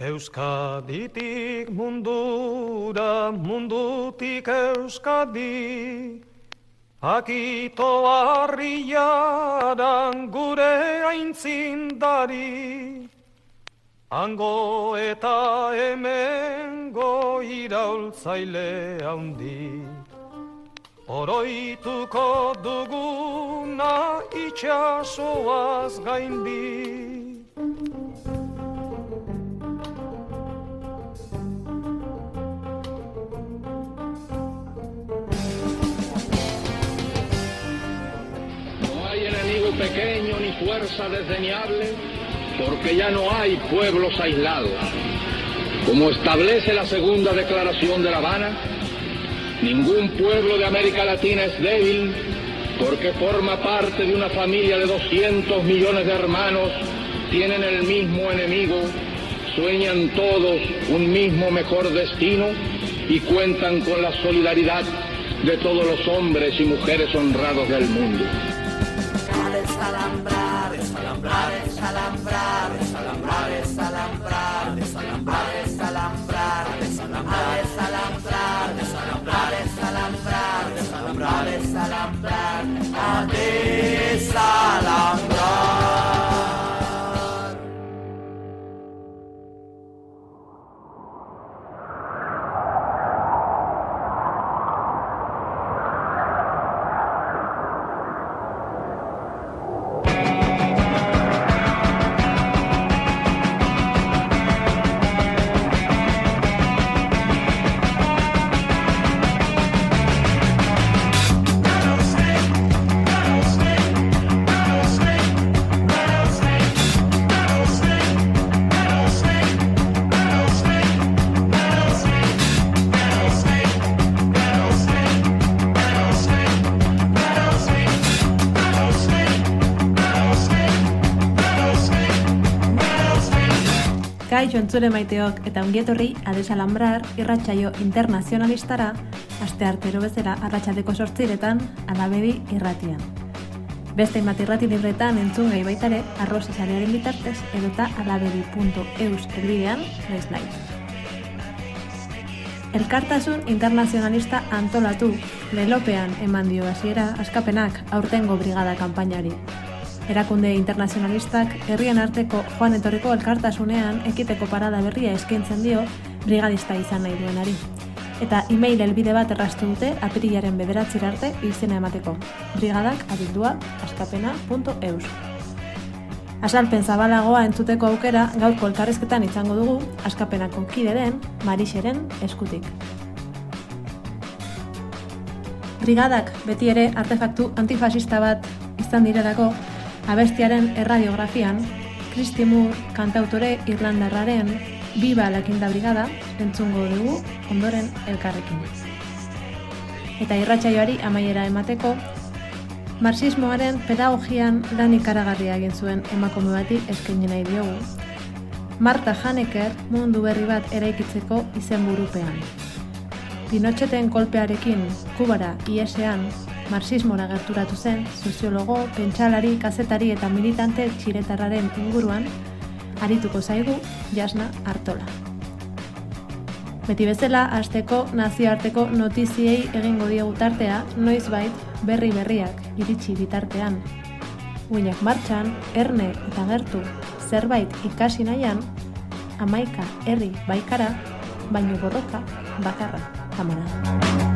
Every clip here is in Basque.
Euskaditik mundura, mundutik euskadi, Akito harriaran gure aintzindari, Ango eta hemengo iraultzaile handi, Oroituko duguna itxasoaz gaindi. Fuerza desdeñable, porque ya no hay pueblos aislados. Como establece la segunda declaración de La Habana, ningún pueblo de América Latina es débil porque forma parte de una familia de 200 millones de hermanos, tienen el mismo enemigo, sueñan todos un mismo mejor destino y cuentan con la solidaridad de todos los hombres y mujeres honrados del mundo desalambrar, desalambrar, desalambrar, desalambrar, desalambrar, desalambrar, desalambrar, desalambrar, desalambrar, desalambrar, desalambrar, desalambrar, desalambrar. Kaixo entzure maiteok eta ongietorri adesalambrar irratsaio internazionalistara aste artero bezala arratsaldeko sortziretan alabedi irratian. Beste inbat irrati libretan entzun gai baitare arroz esarearen bitartez edota alabedi.eus elbidean naiz nahi. Elkartasun internazionalista antolatu, lelopean eman dio hasiera askapenak aurtengo brigada kanpainari. Erakunde internazionalistak herrien arteko joan etorriko elkartasunean ekiteko parada berria eskaintzen dio brigadista izan nahi duenari. Eta e-mail elbide bat errastu dute apirilaren bederatzera arte izena emateko. Brigadak abildua askapena.eus. Azalpen zabalagoa entzuteko aukera gaurko elkarrezketan izango dugu askapenako kide den Marixeren eskutik. Brigadak beti ere artefaktu antifasista bat izan direlako abestiaren erradiografian, Christy Moore kantautore irlandarraren Biba Lakinda Brigada entzungo dugu ondoren elkarrekin. Eta irratsaioari amaiera emateko, marxismoaren pedagogian lan ikaragarria egin zuen emakume bati eskaini nahi diogu. Marta Haneker mundu berri bat eraikitzeko izenburupean. Pinocheten kolpearekin Kubara IESean marxismora gerturatu zen, soziologo, pentsalari, kazetari eta militante txiretarraren inguruan, arituko zaigu jasna hartola. Beti bezala, azteko nazioarteko notiziei egingo diogu tartea, noiz bait, berri berriak iritsi bitartean. Uinak martxan, erne eta gertu, zerbait ikasi nahian, amaika herri baikara, baino borroka bakarra kamara.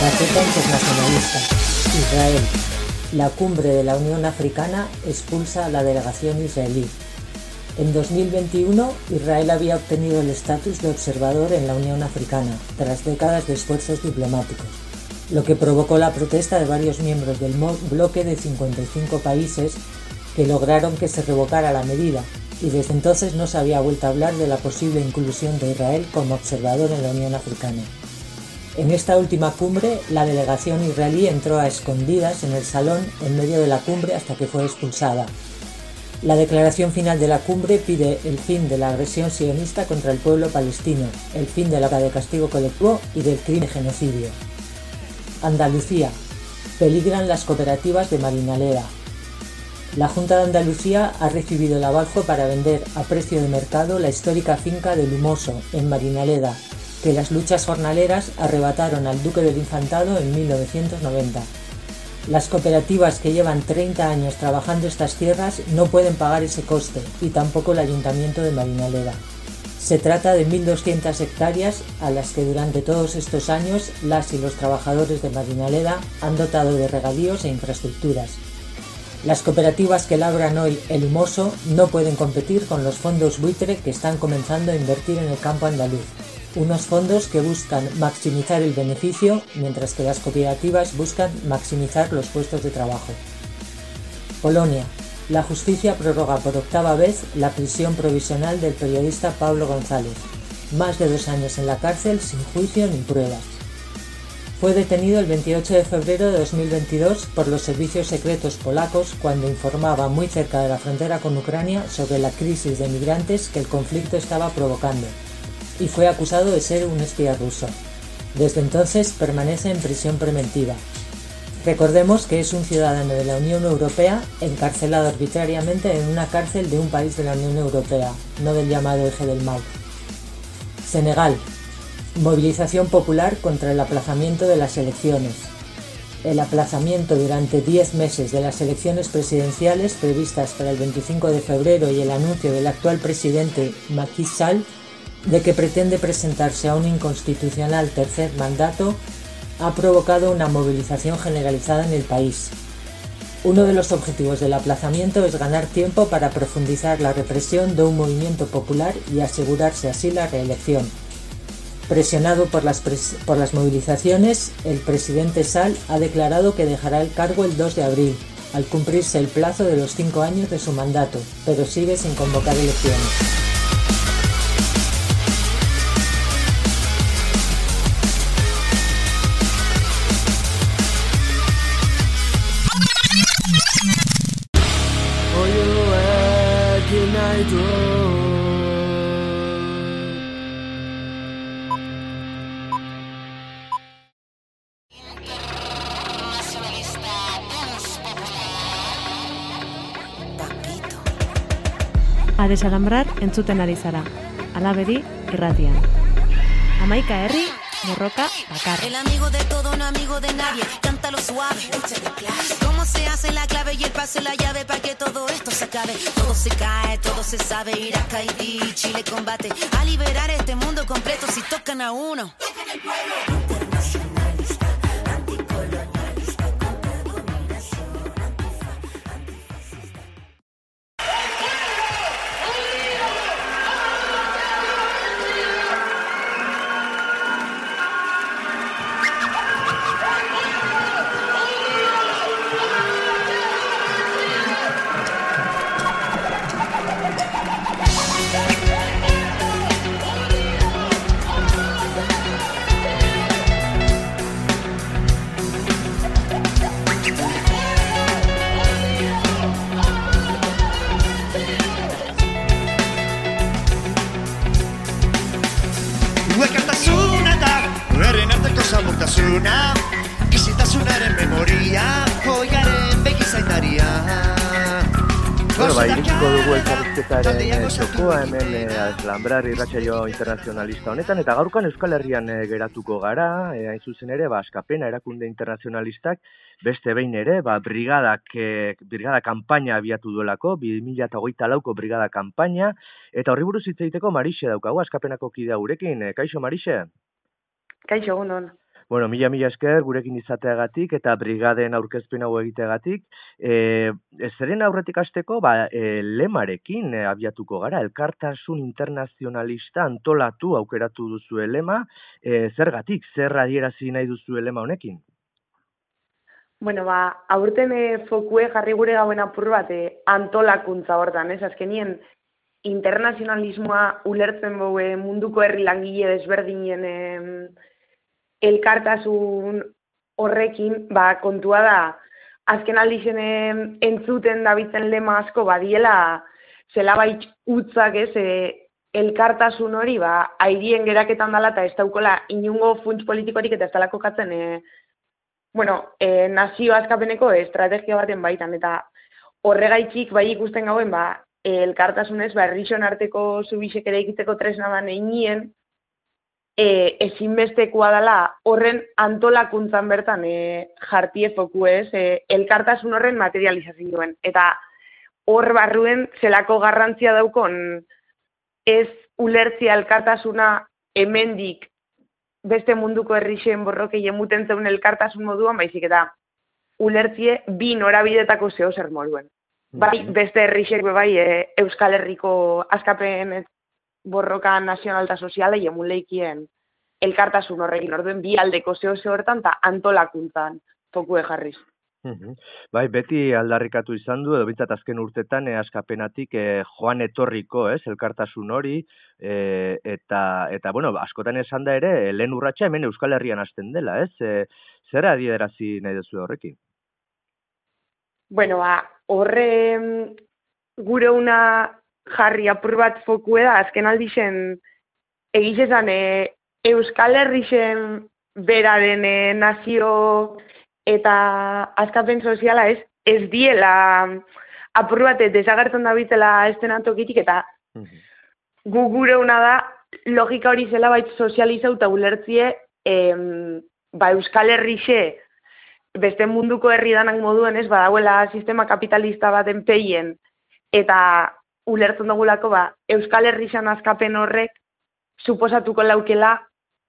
Internacionalista. Israel. La cumbre de la Unión Africana expulsa a la delegación israelí. En 2021, Israel había obtenido el estatus de observador en la Unión Africana, tras décadas de esfuerzos diplomáticos, lo que provocó la protesta de varios miembros del bloque de 55 países que lograron que se revocara la medida, y desde entonces no se había vuelto a hablar de la posible inclusión de Israel como observador en la Unión Africana. En esta última cumbre, la delegación israelí entró a escondidas en el salón en medio de la cumbre hasta que fue expulsada. La declaración final de la cumbre pide el fin de la agresión sionista contra el pueblo palestino, el fin de la de castigo colectivo y del crimen genocidio. Andalucía. Peligran las cooperativas de marinalera, la Junta de Andalucía ha recibido el avaljo para vender a precio de mercado la histórica finca de Lumoso, en Marinaleda, que las luchas jornaleras arrebataron al Duque del Infantado en 1990. Las cooperativas que llevan 30 años trabajando estas tierras no pueden pagar ese coste y tampoco el Ayuntamiento de Marinaleda. Se trata de 1.200 hectáreas a las que durante todos estos años las y los trabajadores de Marinaleda han dotado de regadíos e infraestructuras, las cooperativas que labran hoy el humoso no pueden competir con los fondos buitre que están comenzando a invertir en el campo andaluz, unos fondos que buscan maximizar el beneficio mientras que las cooperativas buscan maximizar los puestos de trabajo. Polonia. La justicia prorroga por octava vez la prisión provisional del periodista Pablo González, más de dos años en la cárcel sin juicio ni pruebas. Fue detenido el 28 de febrero de 2022 por los servicios secretos polacos cuando informaba muy cerca de la frontera con Ucrania sobre la crisis de migrantes que el conflicto estaba provocando, y fue acusado de ser un espía ruso. Desde entonces permanece en prisión preventiva. Recordemos que es un ciudadano de la Unión Europea encarcelado arbitrariamente en una cárcel de un país de la Unión Europea, no del llamado eje del mal. Senegal, Movilización popular contra el aplazamiento de las elecciones. El aplazamiento durante 10 meses de las elecciones presidenciales previstas para el 25 de febrero y el anuncio del actual presidente Macky Sall de que pretende presentarse a un inconstitucional tercer mandato ha provocado una movilización generalizada en el país. Uno de los objetivos del aplazamiento es ganar tiempo para profundizar la represión de un movimiento popular y asegurarse así la reelección. Presionado por las, por las movilizaciones, el presidente Sal ha declarado que dejará el cargo el 2 de abril, al cumplirse el plazo de los cinco años de su mandato, pero sigue sin convocar elecciones. A desalambrar entzuten ari zara. Alabedi irratian. Amaika herri, morroka bakar. El amigo de todo, no amigo de nadie, cántalo suave. ¿Cómo se hace la clave y el paso la llave para que todo esto se acabe? Todo se cae, todo se sabe, Irak, Haití, Chile combate. A liberar este mundo completo si tocan a uno. Tocan el pueblo. Lambrar irratxaio internazionalista honetan, eta gaurkan Euskal Herrian e, geratuko gara, e, hain zuzen ere, ba, askapena erakunde internazionalistak, beste behin ere, ba, brigadak, e, brigada kampaina abiatu duelako, 2008 lauko brigada kampaina, eta horri buruz hitz egiteko Marixe daukagu, askapenako kidea urekin, e, kaixo Marixe? Kaixo, gondon. Bueno, mila mila esker gurekin izateagatik eta brigaden aurkezpen hau egiteagatik. E, zeren aurretik hasteko ba, e, lemarekin e, abiatuko gara, elkartasun internazionalista antolatu aukeratu duzu lema, e, zergatik, zer adierazi nahi duzu lema honekin? Bueno, ba, aurten e, fokue jarri gure gauen apur bat e, antolakuntza hortan, ez? Azkenien, internazionalismoa ulertzen bogue munduko herri langile desberdinen elkartasun horrekin, ba, kontua da, azken aldixen entzuten dabitzen lema asko badiela, zela baitz utzak ez, e, elkartasun hori, ba, airien geraketan dela eta ez daukola inungo funts politikorik eta ez dela kokatzen, e, bueno, e, nazio azkapeneko estrategia baten baitan, eta horregaitzik bai ikusten gauen, ba, elkartasunez, ba, arteko zubixek ere ikiteko tresna da neinien, e, ezinbestekoa dela horren antolakuntzan bertan e, jartie foku ez, e, elkartasun horren materializazioen. Eta hor barruen zelako garrantzia daukon ez ulertzia elkartasuna hemendik beste munduko herrixen borrokei emuten zeun elkartasun moduan, baizik eta ulertzie bi norabidetako zeo zer moruen. Bai, beste herrixek bai, e, Euskal Herriko askapen borroka nazional eta soziala emun lehikien elkartasun horrekin, orduen bi aldeko zeo hortan eta antolakuntzan foku jarriz. Bai, beti aldarrikatu izan du, edo bintzat azken urtetan, e, askapenatik e, joan etorriko, ez, elkartasun hori, e, eta, eta, bueno, askotan esan da ere, lehen urratxa hemen Euskal Herrian hasten dela, ez? E, zera adierazi nahi duzu horrekin? Bueno, ba, horre gure una jarri apur bat foku da, azken aldixen egizezan e, Euskal Herrixen beraren e, nazio eta azkapen soziala ez, ez diela apur bat desagertzen da bitela estenatokitik eta gu gure una da logika hori zela bait sozializau eta ulertzie em, ba Euskal Herrixe beste munduko herri danak moduen ez, badauela sistema kapitalista baten peien eta ulertzen dugulako ba, Euskal Herrixan azkapen horrek suposatuko laukela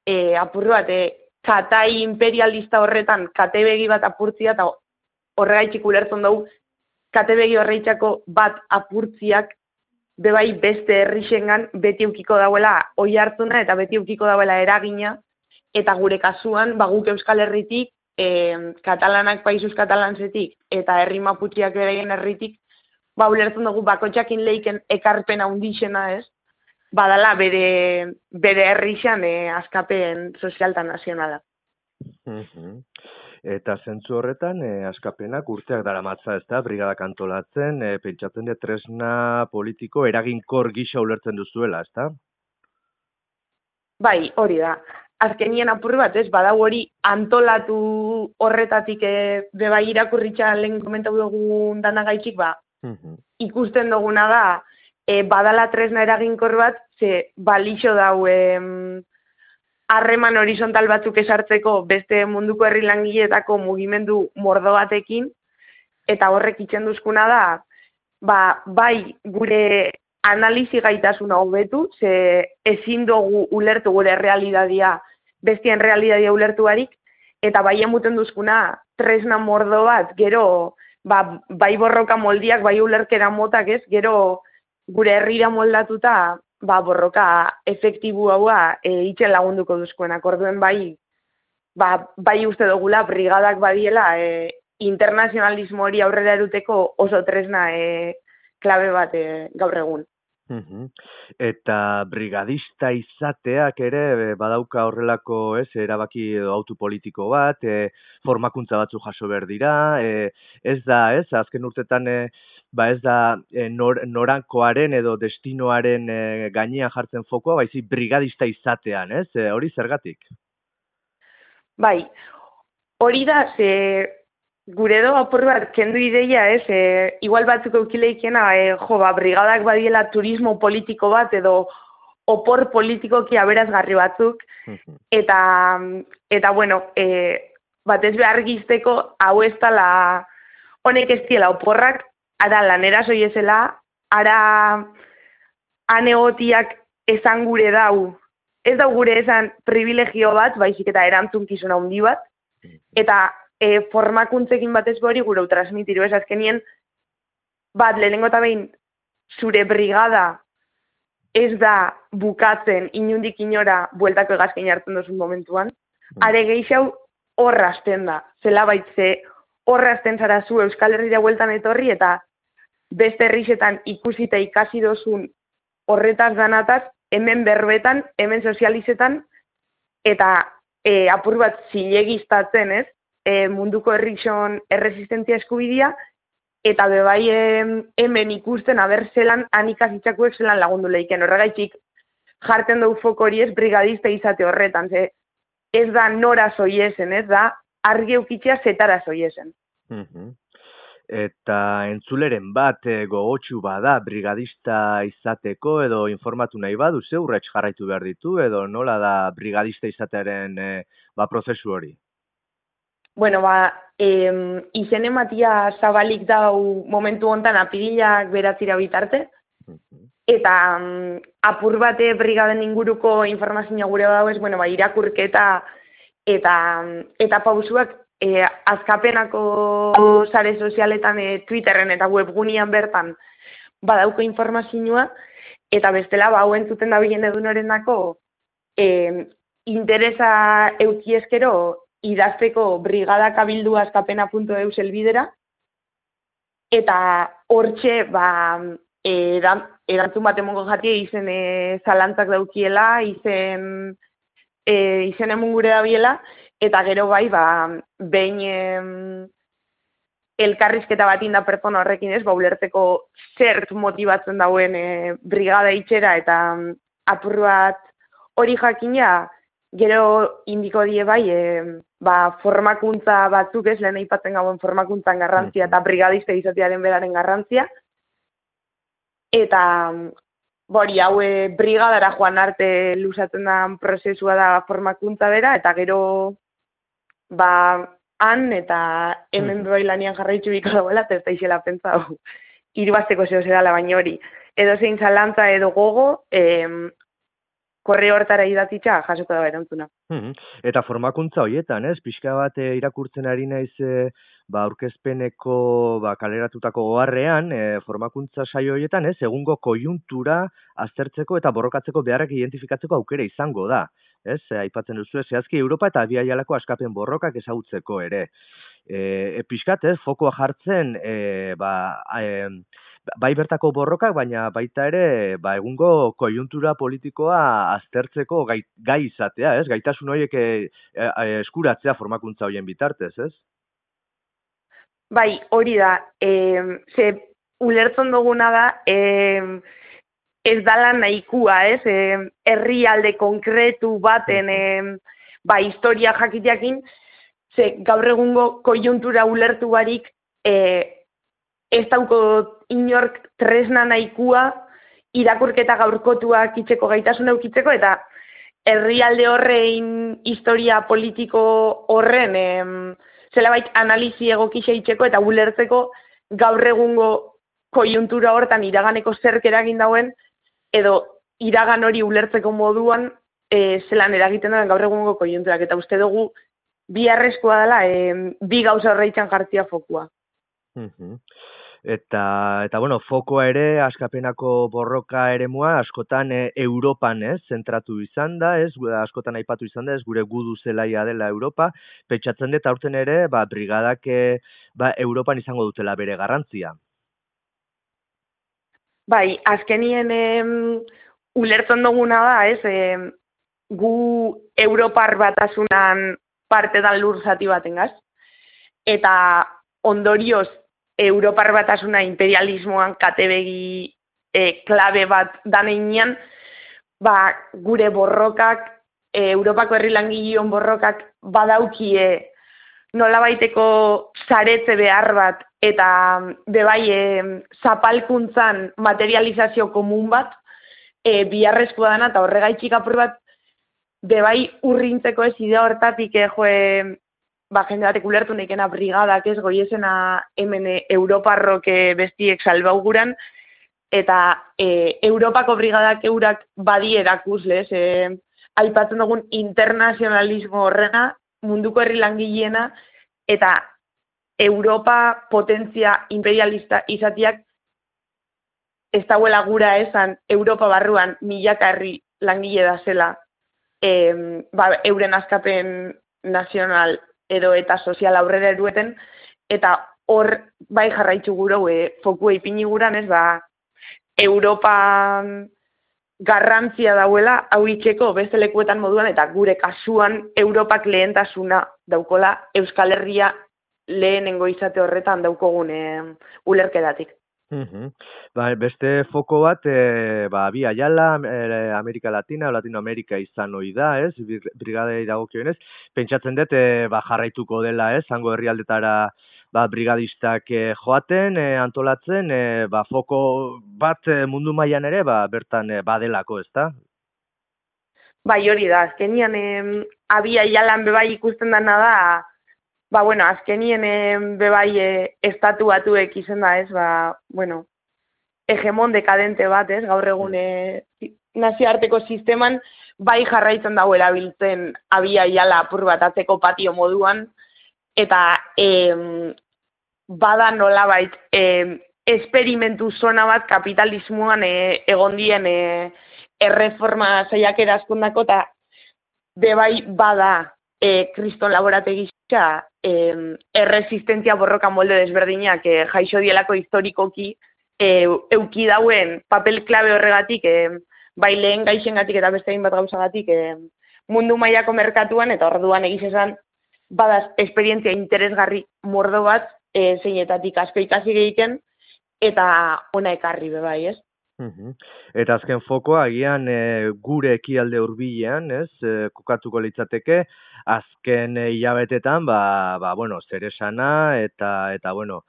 e, apurru bat, e, katai imperialista horretan katebegi bat apurtzia eta horregaitxik ulertzen dugu katebegi horreitzako bat apurtziak bebai beste herrixengan beti eukiko dauela oi hartuna eta beti eukiko dauela eragina eta gure kasuan baguk Euskal Herritik e, katalanak paisuz katalanzetik eta herri maputziak bereien herritik ba, ulertzen dugu bakotxakin leiken ekarpena undixena ez, badala bere, bere herrixan e, askapen sozialta nazionala. Eta zentzu horretan, e, askapenak urteak dara matza ez da, brigadak antolatzen, e, pentsatzen de tresna politiko eraginkor gisa ulertzen duzuela, ez da? Bai, hori da. Azkenien apurri bat, ez, badau hori antolatu horretatik e, beba irakurritxa lehen komentau dugun dana gaitxik, ba, ikusten duguna da, e, badala tresna eraginkor bat, ze balixo dau harreman horizontal batzuk esartzeko beste munduko herri langileetako mugimendu mordo batekin, eta horrek itxen duzkuna da, ba, bai gure analizi gaitasuna hobetu, ze ezin dugu ulertu gure realidadia, bestien realidadia ulertu barik, eta bai emuten duzkuna tresna mordo bat, gero, ba, bai borroka moldiak, bai ulerkera motak ez, gero gure herrira moldatuta, ba, borroka efektibu haua e, itxen lagunduko duzkuen akorduen bai, ba, bai uste dugula brigadak badiela e, internazionalismo hori aurrera eruteko oso tresna e, klabe bat e, gaur egun. Eta brigadista izateak ere badauka horrelako, ez, erabaki edo autopolitiko bat, e, formakuntza batzu jaso behar dira, e, ez da, ez, azken urtetan e, ba ez da e, nor, norankoaren edo destinoaren e, gainean jartzen fokoa, baizi brigadista izatean, ez, e, hori zergatik? Bai, hori da, ze gure edo apur bat, kendu ideia, ez, e, igual batzuk eukileikena, e, jo, ba, brigadak badiela turismo politiko bat, edo opor politikoki aberazgarri batzuk, eta, eta bueno, e, bat ez behar gizteko, hau ez tala, honek ez diela oporrak, ara lanera soiezela, ara aneotiak esan gure dau, ez da gure esan privilegio bat, baizik eta erantzunkizuna handi bat, eta e, formakuntzekin batez hori gure transmitiru ez? Azkenien, bat, lehenengo eta behin, zure brigada ez da bukatzen inundik inora bueltako egazkein hartzen duzun momentuan, are gehixau horrazten da, zela baitze horrazten zara zu Euskal Herria bueltan etorri eta beste herrixetan ikusita ikasi dozun horretaz danataz, hemen berbetan, hemen sozializetan, eta e, apur bat zilegiztatzen, ez? E, munduko herrixon erresistentzia eskubidia, eta bebai hemen ikusten, aber zelan, anikaz itxakuek zelan lagundu lehiken. Horregaitik, jarten dugu foko hori ez brigadista izate horretan, ze ez da nora zoiezen, ez da argi eukitzea zetara zoiezen. Mhm eta entzuleren bat e, gogotsu bada brigadista izateko edo informatu nahi badu ze urrats jarraitu behar ditu edo nola da brigadista izatearen e, ba prozesu hori Bueno, ba, em, izen ematia zabalik dau momentu hontan apirilak beratzira bitarte, eta um, apur bate brigaden inguruko informazioa gure dago ez, bueno, ba, irakurketa eta, eta pausuak e, azkapenako sare sozialetan e, Twitterren eta webgunian bertan badauko informazioa. Eta bestela ba hau entzuten dabilen edun e, interesa euki eskero idazteko brigada kabildu azkapena.eu zelbidera eta hortxe ba erantzun bat emongo jatie izen e, zalantzak daukiela, izen e, izen emun gure dabiela, eta gero bai, ba, behin em, elkarrizketa bat inda pertsona horrekin ez, ba, ulerteko zert motibatzen dauen e, brigada itxera eta apur bat hori jakina, gero indiko die bai, e, ba, formakuntza batzuk ez, lehen aipatzen gauen formakuntzan garrantzia eta brigadista izatearen beraren garrantzia. Eta Bori, hau brigadara joan arte lusatzen da prozesua da formakuntza bera, eta gero ba, han eta hemen bai lanian jarraitzu biko dagoela, ez da izela pentsa, irubazteko zeo zedala baino hori. Edo zein zalantza edo gogo, em, korre hortara idatitza jasoko da erantzuna. Mm Eta formakuntza horietan, ez? Pixka bat e, irakurtzen ari naiz e, ba, aurkezpeneko ba, kaleratutako goharrean, e, formakuntza saio horietan, ez? Egungo kojuntura aztertzeko eta borrokatzeko beharrak identifikatzeko aukera izango da ez, e, aipatzen duzu, zehazki Europa eta Abiaialako askapen borrokak ezagutzeko ere. E, e pixkat, ez, fokoa jartzen, e, ba, e, bai bertako borrokak, baina baita ere, ba, egungo kojuntura politikoa aztertzeko gai, gai izatea, ez, gaitasun horiek e, e, eskuratzea formakuntza horien bitartez, ez? Bai, hori da, e, ze ulertzen duguna da, e, ez dala nahikua, ez? E, herrialde konkretu baten e, ba, historia jakiteakin, ze gaur egungo kojuntura ulertu barik e, ez dauko inork tresna nahikua irakurketa gaurkotuak itzeko gaitasun eukitzeko, eta herrialde horrein historia politiko horren e, zela bait analizi egokisa itzeko eta ulertzeko gaur egungo kojuntura hortan iraganeko zerk eragin dauen, edo iragan hori ulertzeko moduan e, zelan eragiten den gaur egungo kojunturak eta uste dugu bi arreskoa dela e, bi gauza horreitzan jartzia fokua. Eta, eta bueno, fokoa ere, askapenako borroka ere mua, askotan e, Europan ez, zentratu izan da, ez, askotan aipatu izan da, ez, gure gudu zelaia dela Europa, petxatzen dut aurten ere, ba, brigadak e, ba, Europan izango dutela bere garrantzia. Bai, azkenien em, ulertzen duguna da, ez, em, gu Europar batasunan parte dan lur zati baten. Eta ondorioz, Europar batasuna imperialismoan katebegi e, klabe bat daneinean, ba, gure borrokak, e, Europako herri langilion borrokak badaukie nola baiteko zaretze behar bat eta bebai e, zapalkuntzan materializazio komun bat e, biharrezko dana eta horregaitxik apur bat bebai urrintzeko ez idea hortatik e, joe ba, jende batek ulertu nekena brigadak ez goiezena hemen e, Europarrok e, bestiek salbauguran eta e, Europako brigadak eurak badi erakuz, lez, e, aipatzen dugun internazionalismo horrena, munduko herri langileena, eta Europa potentzia imperialista izatiak ez dauela gura esan Europa barruan milaka herri langile da zela e, ba, euren askapen nazional edo eta sozial aurrera erueten, eta hor bai jarraitzu guro, e, foku ipini guran ez, ba, Europa garrantzia dauela hau itxeko beste lekuetan moduan eta gure kasuan Europak lehentasuna daukola Euskal Herria lehenengo izate horretan daukogun e, ulerkedatik. Mm ba, beste foko bat, e, ba, bi aiala, e, Amerika Latina, Latinoamerika izan hoi da, ez, brigadei dagokionez, pentsatzen dut, e, ba, jarraituko dela, ez, zango herrialdetara, ba, brigadistak e, joaten, e, antolatzen, e, ba, foko bat mundu mailan ere, ba, bertan e, badelako, ez da? Bai, hori da, azkenian, e, abi aialan bebai ikusten dana da, ba, bueno, azkenien bebai e, estatu batuek izen da, ez, ba, bueno, hegemon dekadente bat, ez, gaur egun e, nazioarteko sisteman, bai jarraitzen dago erabiltzen abia iala apur bat atzeko patio moduan, eta e, bada nola bait, e, esperimentu zona bat kapitalismoan e, egon dien e, erreforma zaiak erazkundako, eta bebai bada kriston laborategitza eh, erresistentzia borroka molde desberdinak eh, jaixo dielako historikoki eh, euki dauen papel klabe horregatik eh, bai lehen gaixengatik eta beste egin bat gauzagatik eh, mundu mailako merkatuan eta orduan egiz esan badaz esperientzia interesgarri mordo bat eh, zeinetatik asko ikasi gehiken eta ona ekarri be bai, ez? Eta azken fokoa agian e, gure ekialde hurbilean, ez? E, kokatuko litzateke azken hilabetetan, ba, ba bueno, zer esana eta eta bueno,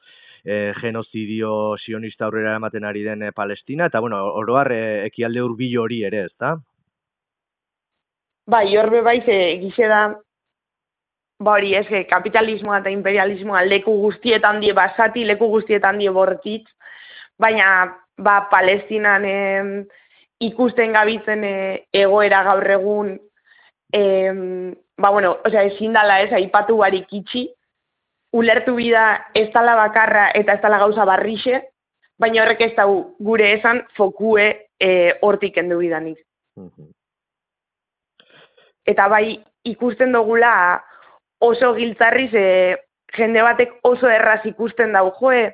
e, genozidio sionista aurrera ematen ari den Palestina eta bueno, oro har e, ekialde hurbil hori ere, ezta? Bai, horbe bai ze gize da ba hori, ez, kapitalismoa eta imperialismoa leku guztietan die basati, leku guztietan die bortitz, baina ba, Palestinan e, ikusten gabitzen e, egoera gaur egun, e, ba, bueno, osea, ezin dala ez, aipatu barik itxi, ulertu bida ez dala bakarra eta ez dala gauza barrixe, baina horrek ez dau gure esan fokue e, hortik endu bidanik. Eta bai, ikusten dugula oso giltzarriz, e, jende batek oso erraz ikusten dau joe,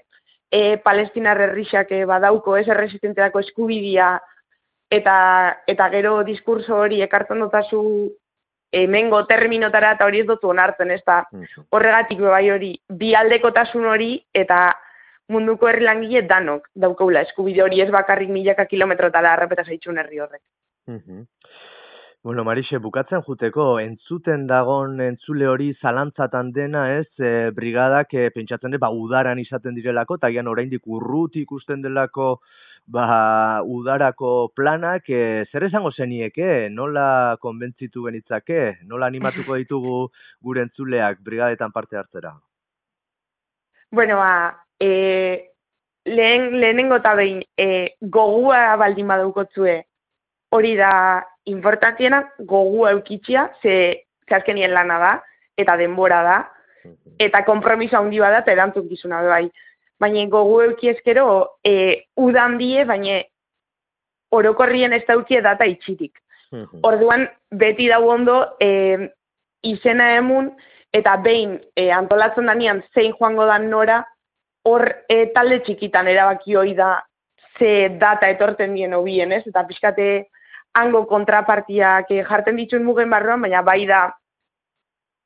e, palestinar herrixak e, badauko, ez erresistenteako eskubidia, eta, eta gero diskurso hori ekartzen dotazu hemengo terminotara eta hori ez dutu onartzen, ez da horregatik bai hori, bi aldekotasun hori eta munduko herri langile danok daukaula eskubide hori ez bakarrik milaka kilometrotara arrepeta zaitzun herri horrek. Bueno, Marixe, bukatzen juteko, entzuten dagon entzule hori zalantzatan dena ez, e, brigadak e, pentsatzen dut, ba, udaran izaten direlako, eta gian oraindik urrut ikusten delako, ba, udarako planak, e, zer esango zenieke, nola konbentzitu genitzake, nola animatuko ditugu gure entzuleak brigadetan parte hartzera? Bueno, ba, e, lehen, lehenengo eta behin, e, gogua baldin badaukotzue, hori da importantiena gogu eukitxia, ze, ze lana da, eta denbora da, eta kompromisa handi bada, eta erantzuk gizuna bai. Baina gogu eukiezkero, e, udan die, baina orokorrien ez daukie data itxitik. Orduan, beti dau ondo, e, izena emun, eta behin e, antolatzen danean zein joango dan nora, hor e, talde txikitan erabaki hoi da ze data etorten dien hobien, ez? Eta pixkate hango kontrapartiak eh, jarten dituen mugen barruan, baina bai da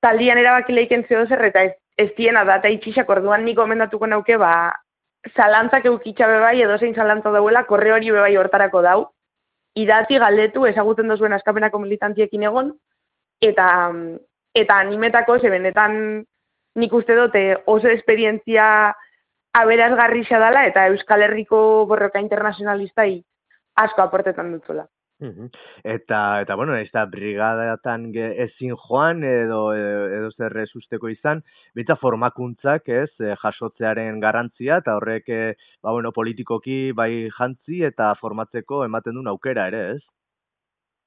taldian erabaki leiken zeo zer, eta ez, ez diena data itxixak orduan nik omendatuko nauke, ba, zalantzak eukitxa bebai, edo zein zalantza dauela, korre hori bebai hortarako dau, idatzi galdetu, ezaguten dozuen askapenako militantiekin egon, eta, eta animetako, ze benetan nik uste dute oso esperientzia aberazgarri dela, eta Euskal Herriko borroka internazionalistai asko aportetan dutzola. Eta, eta bueno, ez da brigadatan ezin joan edo, edo zer usteko izan, bita formakuntzak ez, eh, jasotzearen garrantzia eta horrek, eh, ba, bueno, politikoki bai jantzi eta formatzeko ematen duen aukera ere, ez?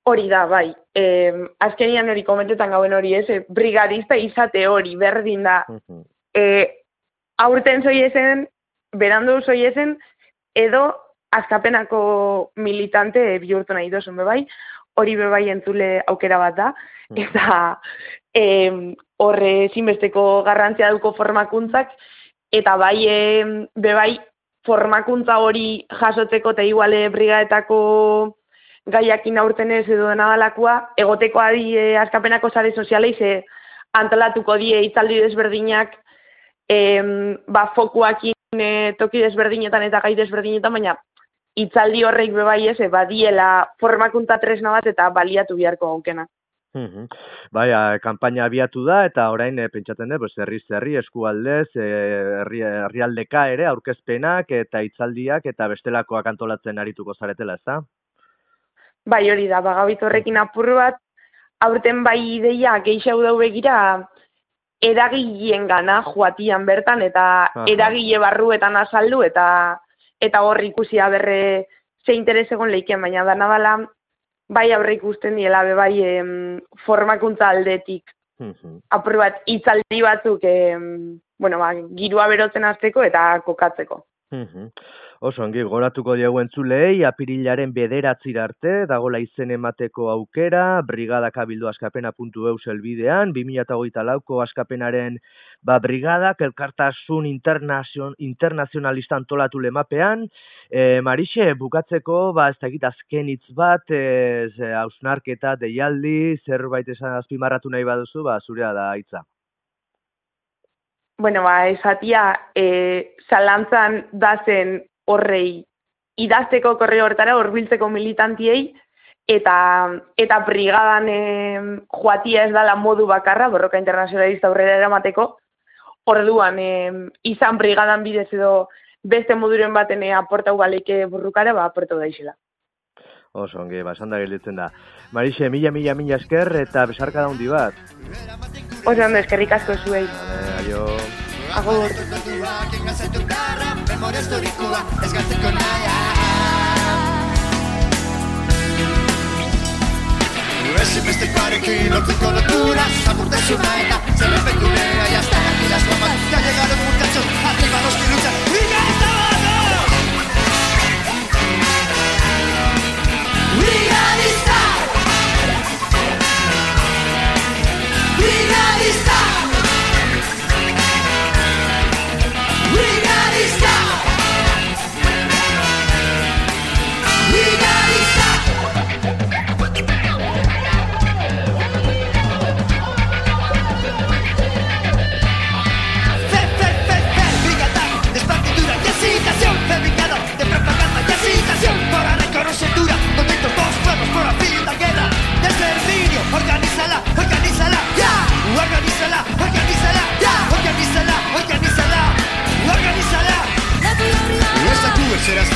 Hori da, bai. E, azkenian hori komentetan gauen hori ez, e, brigadista izate hori, berdin da. E, aurten zoiezen, berandu zoiezen, edo azkapenako militante bihurtu nahi dozun, bebai, hori bebai entzule aukera bat da, eta e, horre zinbesteko garrantzia duko formakuntzak, eta bai, e, bebai, formakuntza hori jasotzeko eta iguale brigadetako gaiakin aurten ez edo dena dalakua, egoteko adi e, askapenako sare sozialei ze antolatuko die itzaldi desberdinak e, ba, fokuakin e, toki desberdinetan eta gai desberdinetan, baina itzaldi horreik bebai ez, e, badiela formakuntza tresna bat eta baliatu biharko gaukena. Mhm. Bai, kanpaina abiatu da eta orain e, pentsatzen dut, pues herri zerri eskualdez, herri herrialdeka ere aurkezpenak eta hitzaldiak eta bestelakoak antolatzen arituko zaretela, ezta? Bai, hori da, bagabit horrekin apur bat, aurten bai ideia geixau dau begira eragileen gana joatian bertan eta Aha. eragile barruetan azaldu eta eta hor ikusia berre ze interes egon leiken, baina da nabala bai aurre ikusten diela be bai em, formakuntza aldetik. Mm Apur bat hitzaldi batzuk em, bueno, ba, girua berotzen hasteko eta kokatzeko. Mm Oso, ongi, goratuko diegu entzulei, apirilaren bederatzir arte, dagola izen emateko aukera, brigadak abildu askapena puntu eus elbidean, 2008 lauko askapenaren ba, brigadak, elkartasun internazion, internazionalista antolatu lemapean, e, Marixe, bukatzeko, ba, ez da azken hitz bat, ez, hausnarketa, deialdi, zerbait esan azpimarratu nahi baduzu, ba, zurea da hitza. Bueno, ba, esatia, e, zalantzan dazen horrei idazteko korre hortara horbiltzeko militantiei eta eta brigadan e, joatia ez dala modu bakarra borroka internazionalista aurrera eramateko orduan e, izan brigadan bidez edo beste moduren baten e, aporta ugaleike burrukara ba aporta daixela Oso, ongi, basan da gelditzen da. Marixe, mila, mila, mila esker eta besarka da bat. Oso, ondo, eskerrik asko zuei. aio. Agur. Memoria historikoa ez galtzeko naia Ezinbestekoarekin lortzeko lotura Zapurtezuna eta zerrepekulea Ya están aquí las bombas Ya llegaron muchachos Arriba los que luchan ¡Brigadista! ¡Brigadista! ¡Brigadista!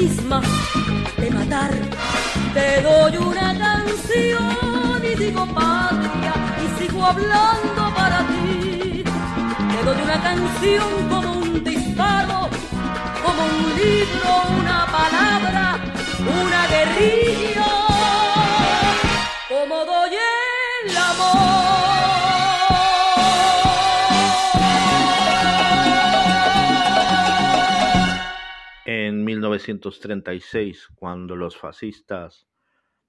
misma de matar. Te doy una canción y digo patria y sigo hablando para ti. Te doy una canción como un disparo, como un libro, una palabra, una guerrilla. 1936, cuando los fascistas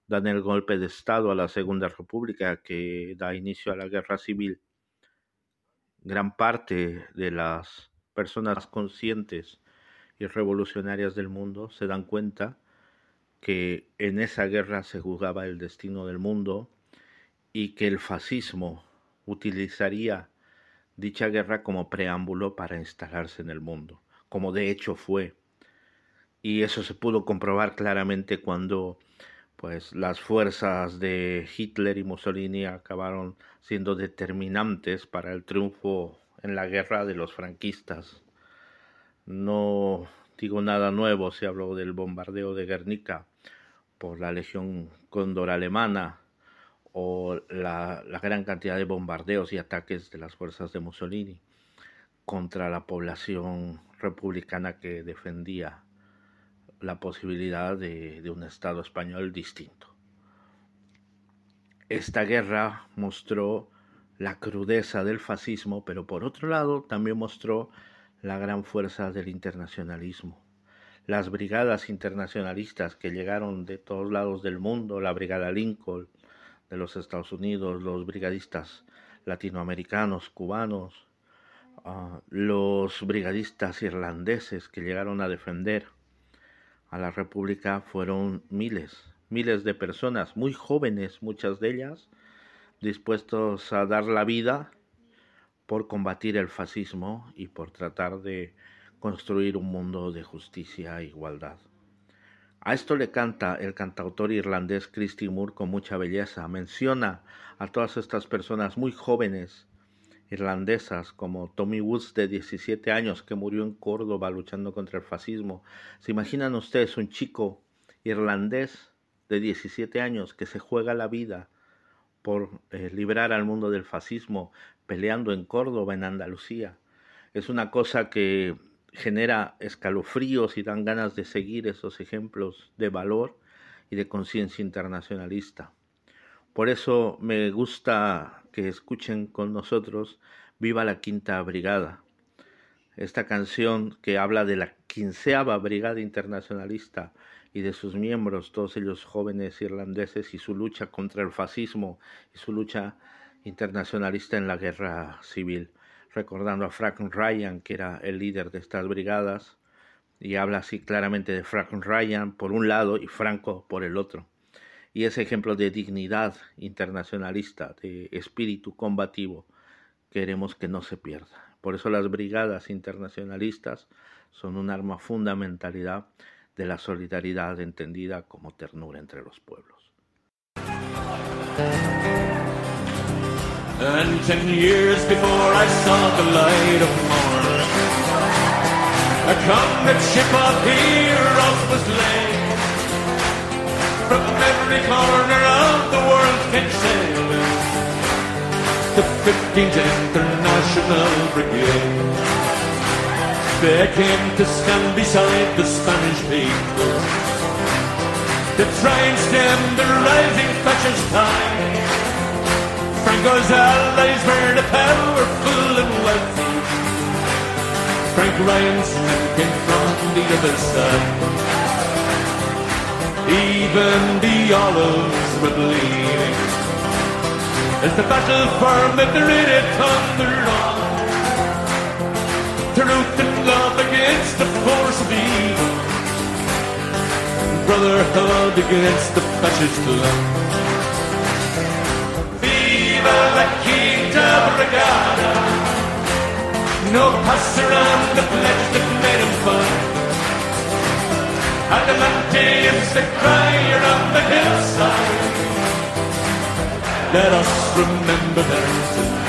dan el golpe de Estado a la Segunda República que da inicio a la guerra civil, gran parte de las personas conscientes y revolucionarias del mundo se dan cuenta que en esa guerra se jugaba el destino del mundo y que el fascismo utilizaría dicha guerra como preámbulo para instalarse en el mundo, como de hecho fue. Y eso se pudo comprobar claramente cuando pues las fuerzas de Hitler y Mussolini acabaron siendo determinantes para el triunfo en la guerra de los franquistas. No digo nada nuevo si hablo del bombardeo de Guernica por la Legión Cóndor alemana o la, la, gran cantidad de bombardeos y ataques de las fuerzas de Mussolini contra la población republicana que defendía la posibilidad de, un Estado español distinto. Esta guerra mostró la crudeza del fascismo, pero por otro lado también mostró la gran fuerza del internacionalismo. Las brigadas internacionalistas que llegaron de todos lados del mundo, la Brigada Lincoln, de los Estados Unidos, los brigadistas latinoamericanos, cubanos, uh, los brigadistas irlandeses que llegaron a defender a la República fueron miles, miles de personas, muy jóvenes, muchas de ellas, dispuestos a dar la vida por combatir el fascismo y por tratar de construir un mundo de justicia e igualdad. A esto le canta el cantautor irlandés Christy Moore con mucha belleza. Menciona a todas estas personas muy jóvenes irlandesas como Tommy Woods de 17 años que murió en Córdoba luchando contra el fascismo. ¿Se imaginan ustedes un chico irlandés de 17 años que se juega la vida por eh, librar al mundo del fascismo peleando en Córdoba, en Andalucía? Es una cosa que genera escalofríos y dan ganas de seguir esos ejemplos de valor y de conciencia internacionalista. Por eso me gusta que escuchen con nosotros Viva la Quinta Brigada. Esta canción que habla de la quinceava Brigada Internacionalista y de sus miembros, todos ellos jóvenes irlandeses, y su lucha contra el fascismo y su lucha internacionalista en la guerra civil recordando a Frank Ryan, que era el líder de estas brigadas, y habla así claramente de Frank Ryan por un lado y Franco por el otro. Y ese ejemplo de dignidad internacionalista, de espíritu combativo, queremos que no se pierda. Por eso las brigadas internacionalistas son un arma fundamentalidad de la solidaridad entendida como ternura entre los pueblos. And ten years before I saw the light of morn, a convict ship of heroes was laid. From every corner of the world came sailing the 15th International Brigade. They came to stand beside the Spanish people to try and stem the rising fascist tide. Franco's allies were the powerful and wealthy. Frank Ryan's men came from the other side. Even the olives were bleeding as the battle for Madrid had thundered on. Truth and love against the force of evil. Brotherhood against the fascist love. la Quinta Brigada. No pass around the pledge that made him fun. Adelante is the crier on the hillside. Let us remember tonight.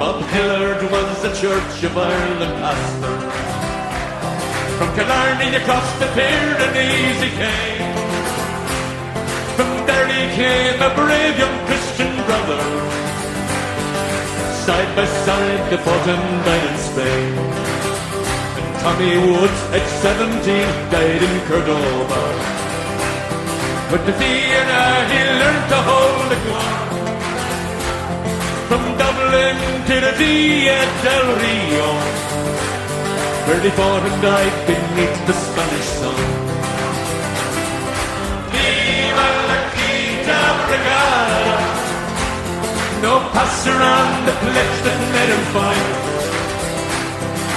Bob Hillard was the Church of Ireland pastor. From Killarney across the Pyrenees he came. From there he came a brave young Christian brother. Side by side they fought in Spain. Tommy Woods at 17 died in Cordoba. But the Vienna he learned to hold the gun. From Dublin to the Dia del Rio, where they fought and died neath the Spanish sun. Viva la Quinta Brigada! No pass around the pledge that made him fight.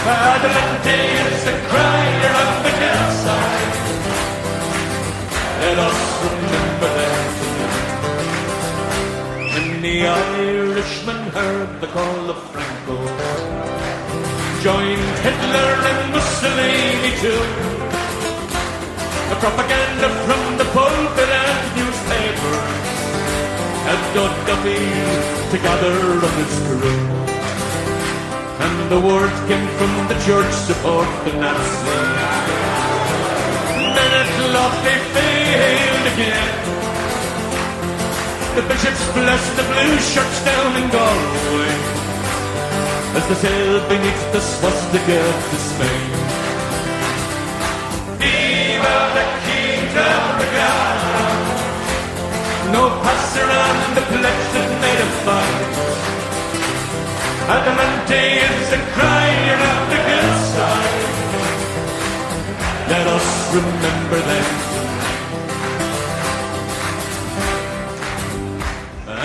Is the hillside. Let us remember. When the Irishman heard the call of Franco, joined Hitler and Mussolini too. The propaganda from the pulpit and newspapers had got Duffy to gather on his crew. And the word came from the church support the Nazis. Then at last they failed again. The bishops blessed the blue shirts down in Galway as they sailed beneath the swastika to Spain. Viva the Quinta Brigada! No pass around the pledge that made a fight. Adelante is the crier of the hillside. Let us remember them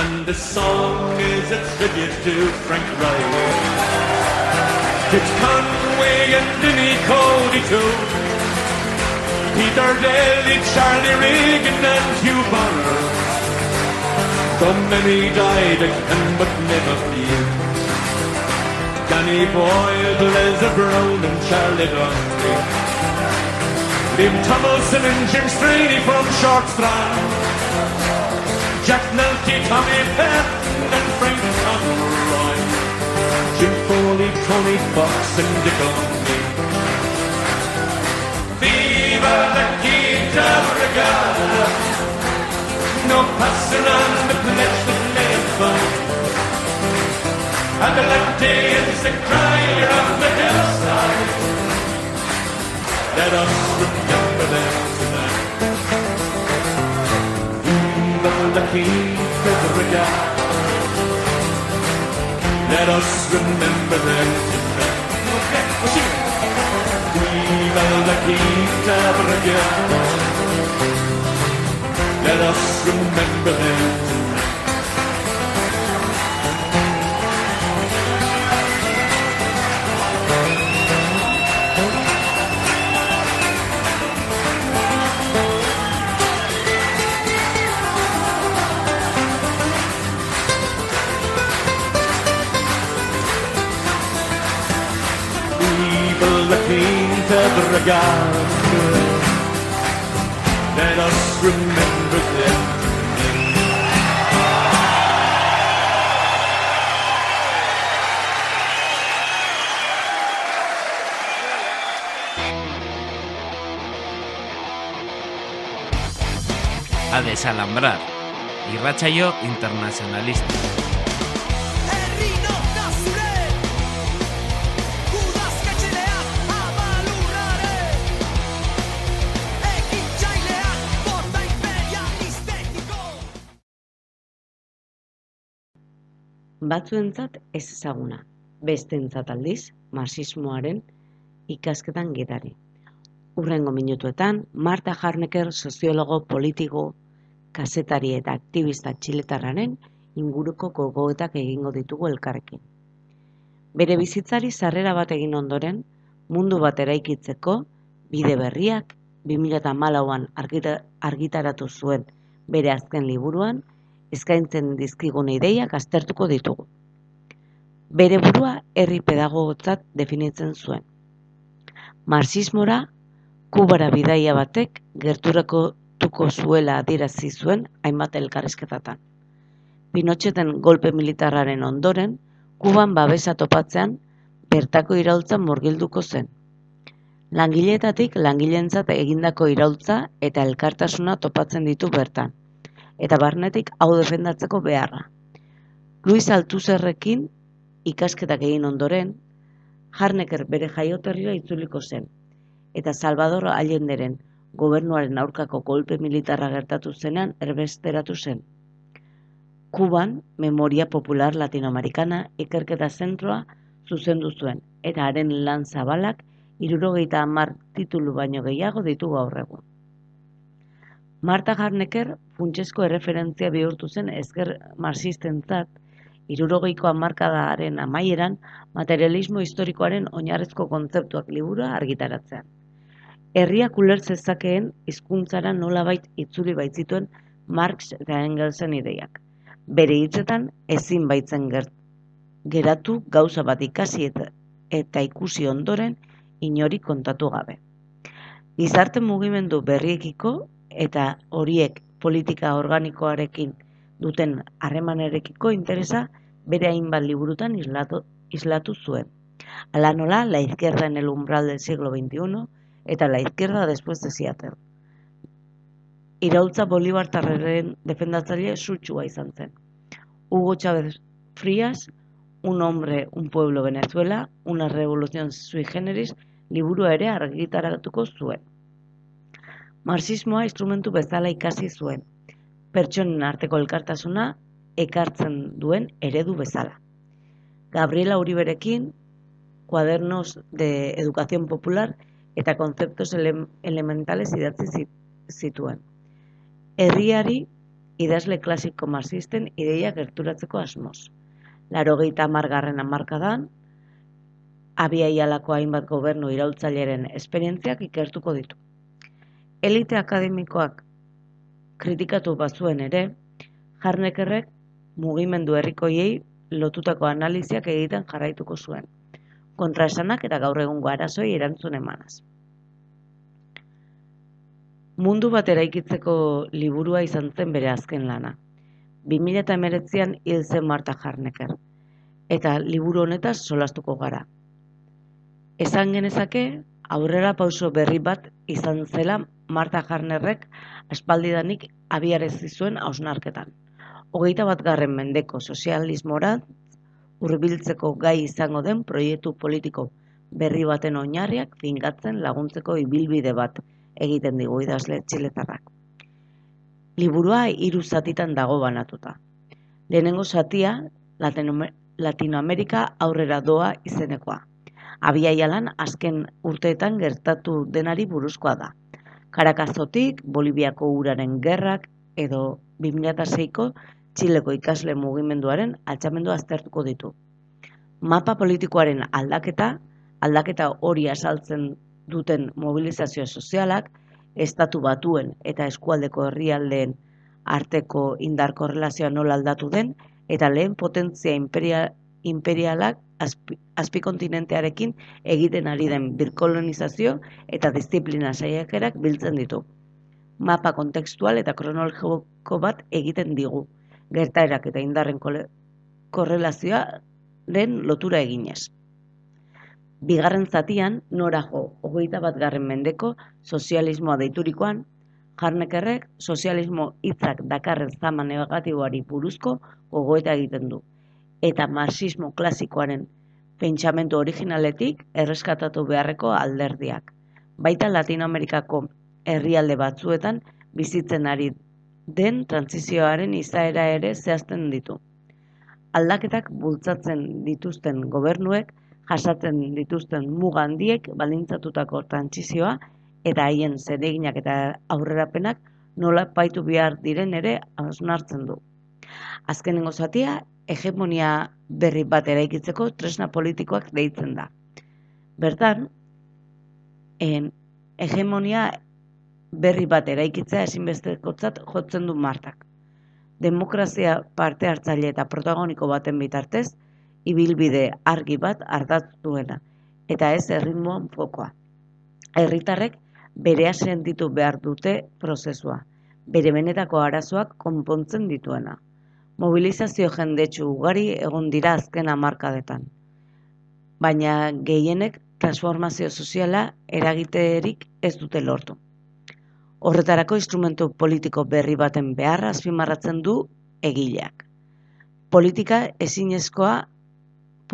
And the song is a tribute to Frank Riley. It's Conway and Denny Cody too. Peter Daly, Charlie Regan and Hugh Bonner. So many died again but never few. Danny Boyle, Blazer Brown and Charlie Dundee. Liam Tomlinson and Jim Straney from Short Strand. Jack Nelty, Tommy Patton and Frank Conroy. Jim Foley, Tony Fox and Dick O'Neill. Viva la Quinta Brigada! No passing on the pledge that fun. Adelante the crier of the hillside. Let us remember them tonight. Viva la Quinta Brigada! Let us remember them tonight. Viva la Quinta Brigada! Let us remember them tonight. Brigada! Let us remember them. A desalambrar. Irratsaio internacionalista. Batzuentzat ez ezaguna, besteentzat aldiz marxismoaren ikasketan gidari. Urrengo minutuetan, Marta Harnecker soziologo politiko, kazetari eta aktivista txiletarraren inguruko gogoetak egingo ditugu elkarrekin. Bere bizitzari sarrera bat egin ondoren, mundu bat eraikitzeko bide berriak 2014an argita, argitaratu zuen bere azken liburuan eskaintzen dizkigun ideiak aztertuko ditugu. Bere burua herri pedagogotzat definitzen zuen. Marxismora Kubara bidaia batek gerturako tuko zuela adierazi zuen hainbat elkarrizketatan. Pinocheten golpe militarraren ondoren, Kuban babesa topatzean bertako iraultza murgilduko zen. Langileetatik langileentzat egindako iraultza eta elkartasuna topatzen ditu bertan, eta barnetik hau defendatzeko beharra. Luis Altuzerrekin ikasketak egin ondoren, Harnecker bere jaioterrira itzuliko zen, eta Salvador Allenderen gobernuaren aurkako golpe militarra gertatu zenean erbesteratu zen. Kuban, Memoria Popular Latinoamerikana ikerketa zentroa zuzendu zuen, eta haren lan zabalak irurogeita hamar titulu baino gehiago ditu gaur egun. Marta Harnecker funtsezko erreferentzia bihurtu zen ezker marxistentzat, irurogeiko hamarkadaren amaieran materialismo historikoaren oinarrizko kontzeptuak liburua argitaratzean. Herriak uler zezakeen hizkuntzara nolabait itzuli baitzituen Marx eta Engelsen ideiak. Bere hitzetan ezin baitzen gert, geratu gauza bat ikasi eta, eta ikusi ondoren inori kontatu gabe. Gizarte mugimendu berriekiko eta horiek politika organikoarekin duten harremanerekiko interesa bere hainbat liburutan islatu, islatu zuen. Ala nola, la izquierda en el umbral del siglo XXI eta la izquierda después de Seattle. Iraultza Bolibartarreren defendatzaile sutsua izan zen. Hugo Chávez Frías, Un hombre, un pueblo Venezuela, una revolución sui generis, liburua ere argitaratuko zuen. Marxismoa instrumentu bezala ikasi zuen, pertsonen arteko elkartasuna ekartzen duen eredu bezala. Gabriela Uriberekin, Cuadernos de Educación Popular eta konzeptos ele elementales idatzi zituen. Herriari idazle klasiko marxisten ideia gerturatzeko asmoz larogeita margarren amarkadan, abiaialako hainbat gobernu iraultzaileren esperientziak ikertuko ditu. Elite akademikoak kritikatu bazuen ere, jarnekerrek mugimendu herrikoiei lotutako analiziak egiten jarraituko zuen, kontraesanak eta gaur egungo arazoi erantzun emanaz. Mundu bat eraikitzeko liburua izan zen bere azken lana. 2019an hil zen Marta Harnecker. Eta liburu honetaz solastuko gara. Esan genezake, aurrera pauso berri bat izan zela Marta Harnerrek aspaldidanik abiarezi zuen hausnarketan. Hogeita bat garren mendeko sozialismora hurbiltzeko gai izango den proiektu politiko berri baten oinarriak fingatzen laguntzeko ibilbide bat egiten digu idazle txiletarrak. Liburua hiru zatitan dago banatuta. Lehenengo zatia Latinoamerika aurrera doa izenekoa. Abiaialan azken urteetan gertatu denari buruzkoa da. Karakazotik, Boliviako uraren gerrak edo 2006ko Txileko ikasle mugimenduaren altxamendu aztertuko ditu. Mapa politikoaren aldaketa, aldaketa hori asaltzen duten mobilizazio sozialak, estatu batuen eta eskualdeko herrialdeen arteko indar korrelazioa nola aldatu den eta lehen potentzia imperial, imperialak azpi, azpikontinentearekin egiten ari den birkolonizazio eta disiplina saiakerak biltzen ditu. Mapa kontekstual eta kronologiko bat egiten digu, gertaerak eta indarren korrelazioa den lotura eginez. Bigarren zatian, nora jo, hogeita bat garren mendeko sozialismoa deiturikoan, jarnekerrek sozialismo hitzak dakarren zama negatiboari buruzko gogoeta egiten du. Eta marxismo klasikoaren pentsamentu originaletik erreskatatu beharreko alderdiak. Baita Latinoamerikako herrialde batzuetan bizitzen ari den transizioaren izaera ere zehazten ditu. Aldaketak bultzatzen dituzten gobernuek jasatzen dituzten muga handiek balintzatutako trantsizioa eta haien zereginak eta aurrerapenak nola paitu behar diren ere hausnartzen du. Azkenengo zatia, hegemonia berri bat eraikitzeko tresna politikoak deitzen da. Bertan, en, hegemonia berri bat eraikitzea ezinbestekotzat jotzen du martak. Demokrazia parte hartzaile eta protagoniko baten bitartez, ibilbide argi bat ardatz duena, eta ez erritmoan fokoa. Herritarrek berea sentitu behar dute prozesua, bere benetako arazoak konpontzen dituena. Mobilizazio jendetsu ugari egon dira azken hamarkadetan. Baina gehienek transformazio soziala eragiterik ez dute lortu. Horretarako instrumentu politiko berri baten beharra azpimarratzen du egileak. Politika ezinezkoa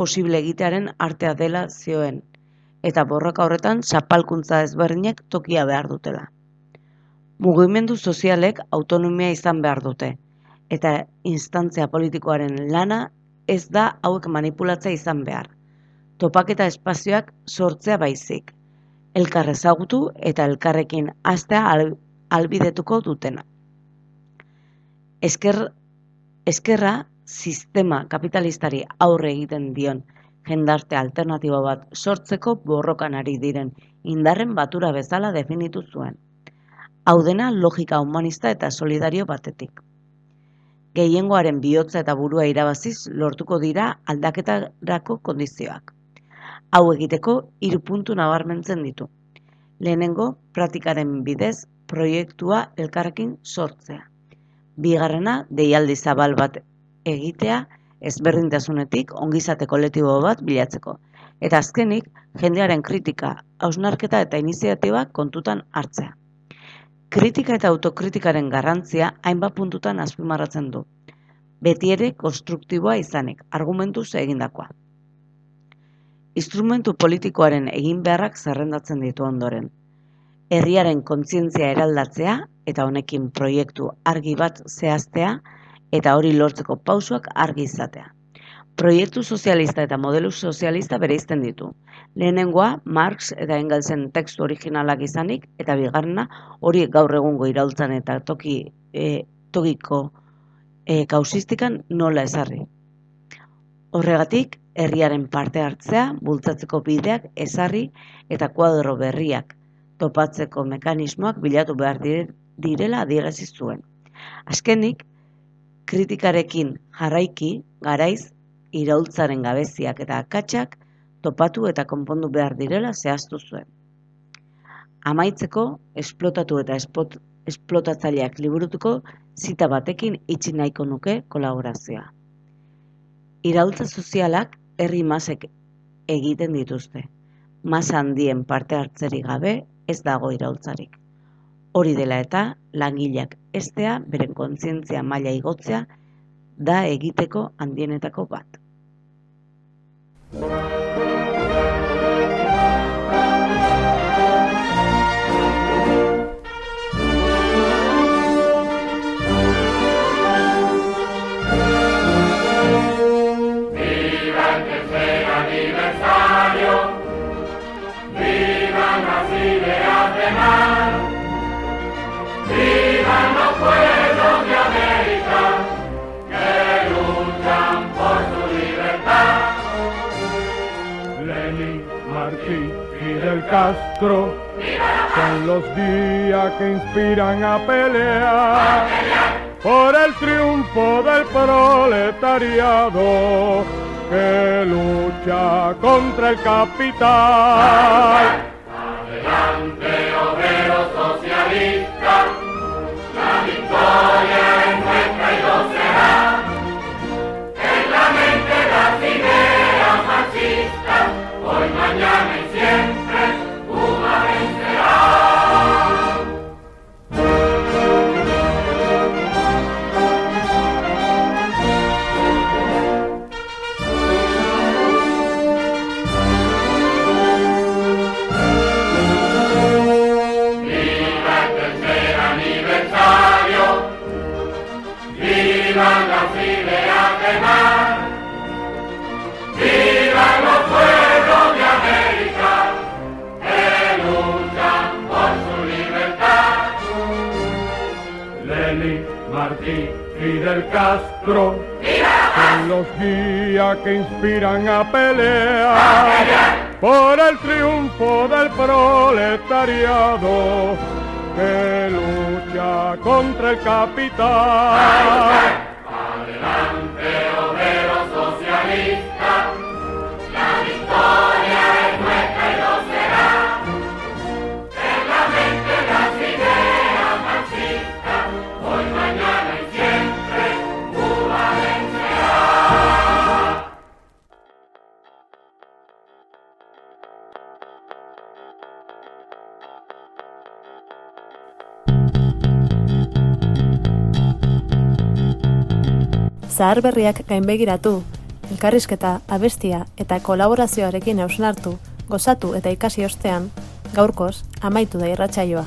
posible egitearen artea dela zioen, eta borroka horretan zapalkuntza ezberdinek tokia behar dutela. Mugimendu sozialek autonomia izan behar dute, eta instantzia politikoaren lana ez da hauek manipulatza izan behar. Topaketa espazioak sortzea baizik, elkar ezagutu eta elkarrekin hastea al, albidetuko dutena. Esker, eskerra sistema kapitalistari aurre egiten dion jendarte alternatibo bat sortzeko borrokan ari diren indarren batura bezala definitu zuen. Hau dena logika humanista eta solidario batetik. Gehiengoaren bihotza eta burua irabaziz lortuko dira aldaketarako kondizioak. Hau egiteko hiru puntu nabarmentzen ditu. Lehenengo, praktikaren bidez proiektua elkarrekin sortzea. Bigarrena, deialdi zabal bat egitea, ezberdintasunetik ongizate kolektibo bat bilatzeko. Eta azkenik, jendearen kritika, hausnarketa eta iniziatibak kontutan hartzea. Kritika eta autokritikaren garrantzia hainbat puntutan azpimarratzen du. Beti ere konstruktiboa izanik, argumentuz egindakoa. Instrumentu politikoaren egin beharrak zerrendatzen ditu ondoren. Herriaren kontzientzia eraldatzea eta honekin proiektu argi bat zehaztea eta hori lortzeko pausuak argi izatea. Proiektu sozialista eta modelu sozialista bereizten ditu. Lehenengoa, Marx eta Engelsen tekstu originalak izanik, eta bigarrena hori gaur egungo iraultzan eta toki e, tokiko e, kausistikan nola ezarri. Horregatik, herriaren parte hartzea, bultzatzeko bideak ezarri eta kuadro berriak topatzeko mekanismoak bilatu behar direla adierazi zuen. Azkenik, kritikarekin jarraiki, garaiz, iraultzaren gabeziak eta akatsak topatu eta konpondu behar direla zehaztu zuen. Amaitzeko, esplotatu eta espot, esplotatzaileak liburutuko zita batekin itxi nahiko nuke kolaborazioa. Iraultza sozialak herri masek egiten dituzte. Masa handien parte hartzerik gabe ez dago iraultzarik. Hori dela eta langileak estea beren kontzientzia maila igotzea da egiteko handienetako bat. Thank you. Contra el capital. Castro los guías que inspiran a pelear por el triunfo del proletariado que lucha contra el capital. Zahar berriak gainbegiratu, elkarrizketa, abestia eta kolaborazioarekin hausnartu, gozatu eta ikasi ostean, gaurkoz, amaitu da irratsaioa.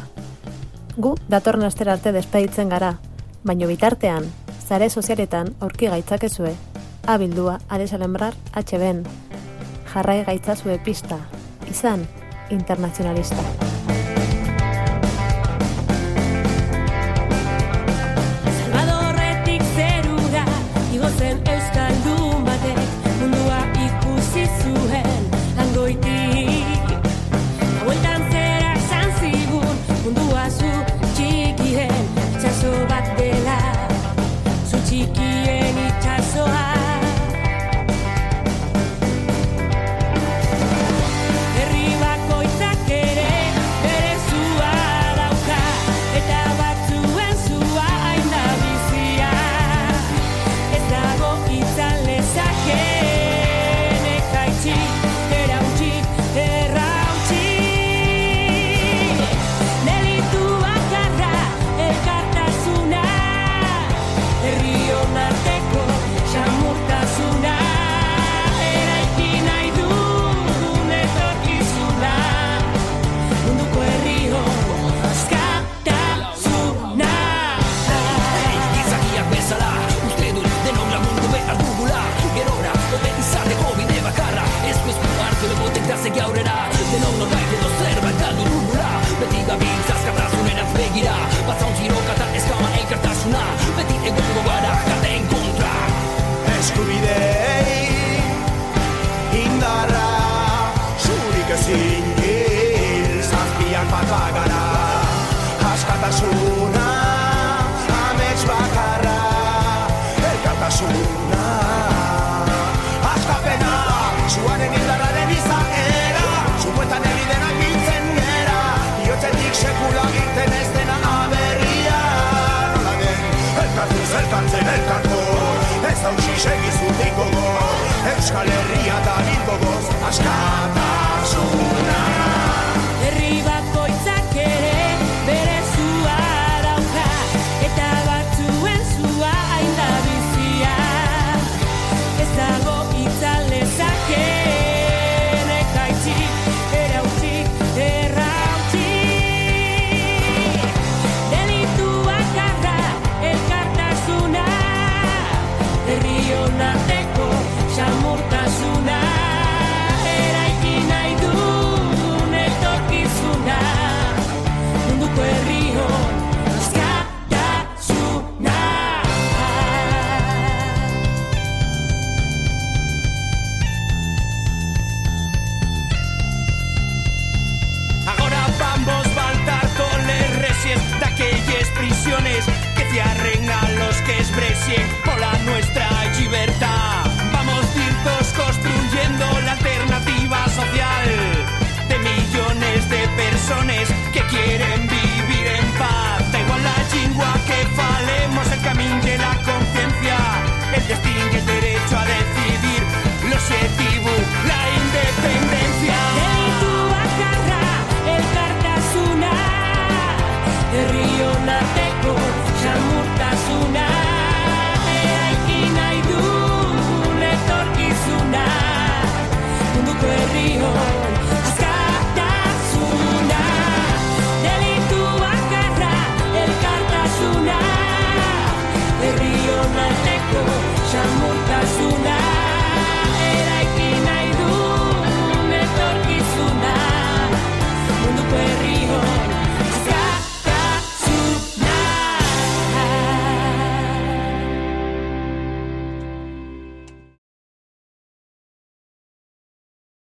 Gu datorren astera arte despeditzen gara, baino bitartean, zare sozialetan aurki gaitzakezue, abildua aresalembrar HBen. Jarrai gaitzazue pista, izan, internacionalista.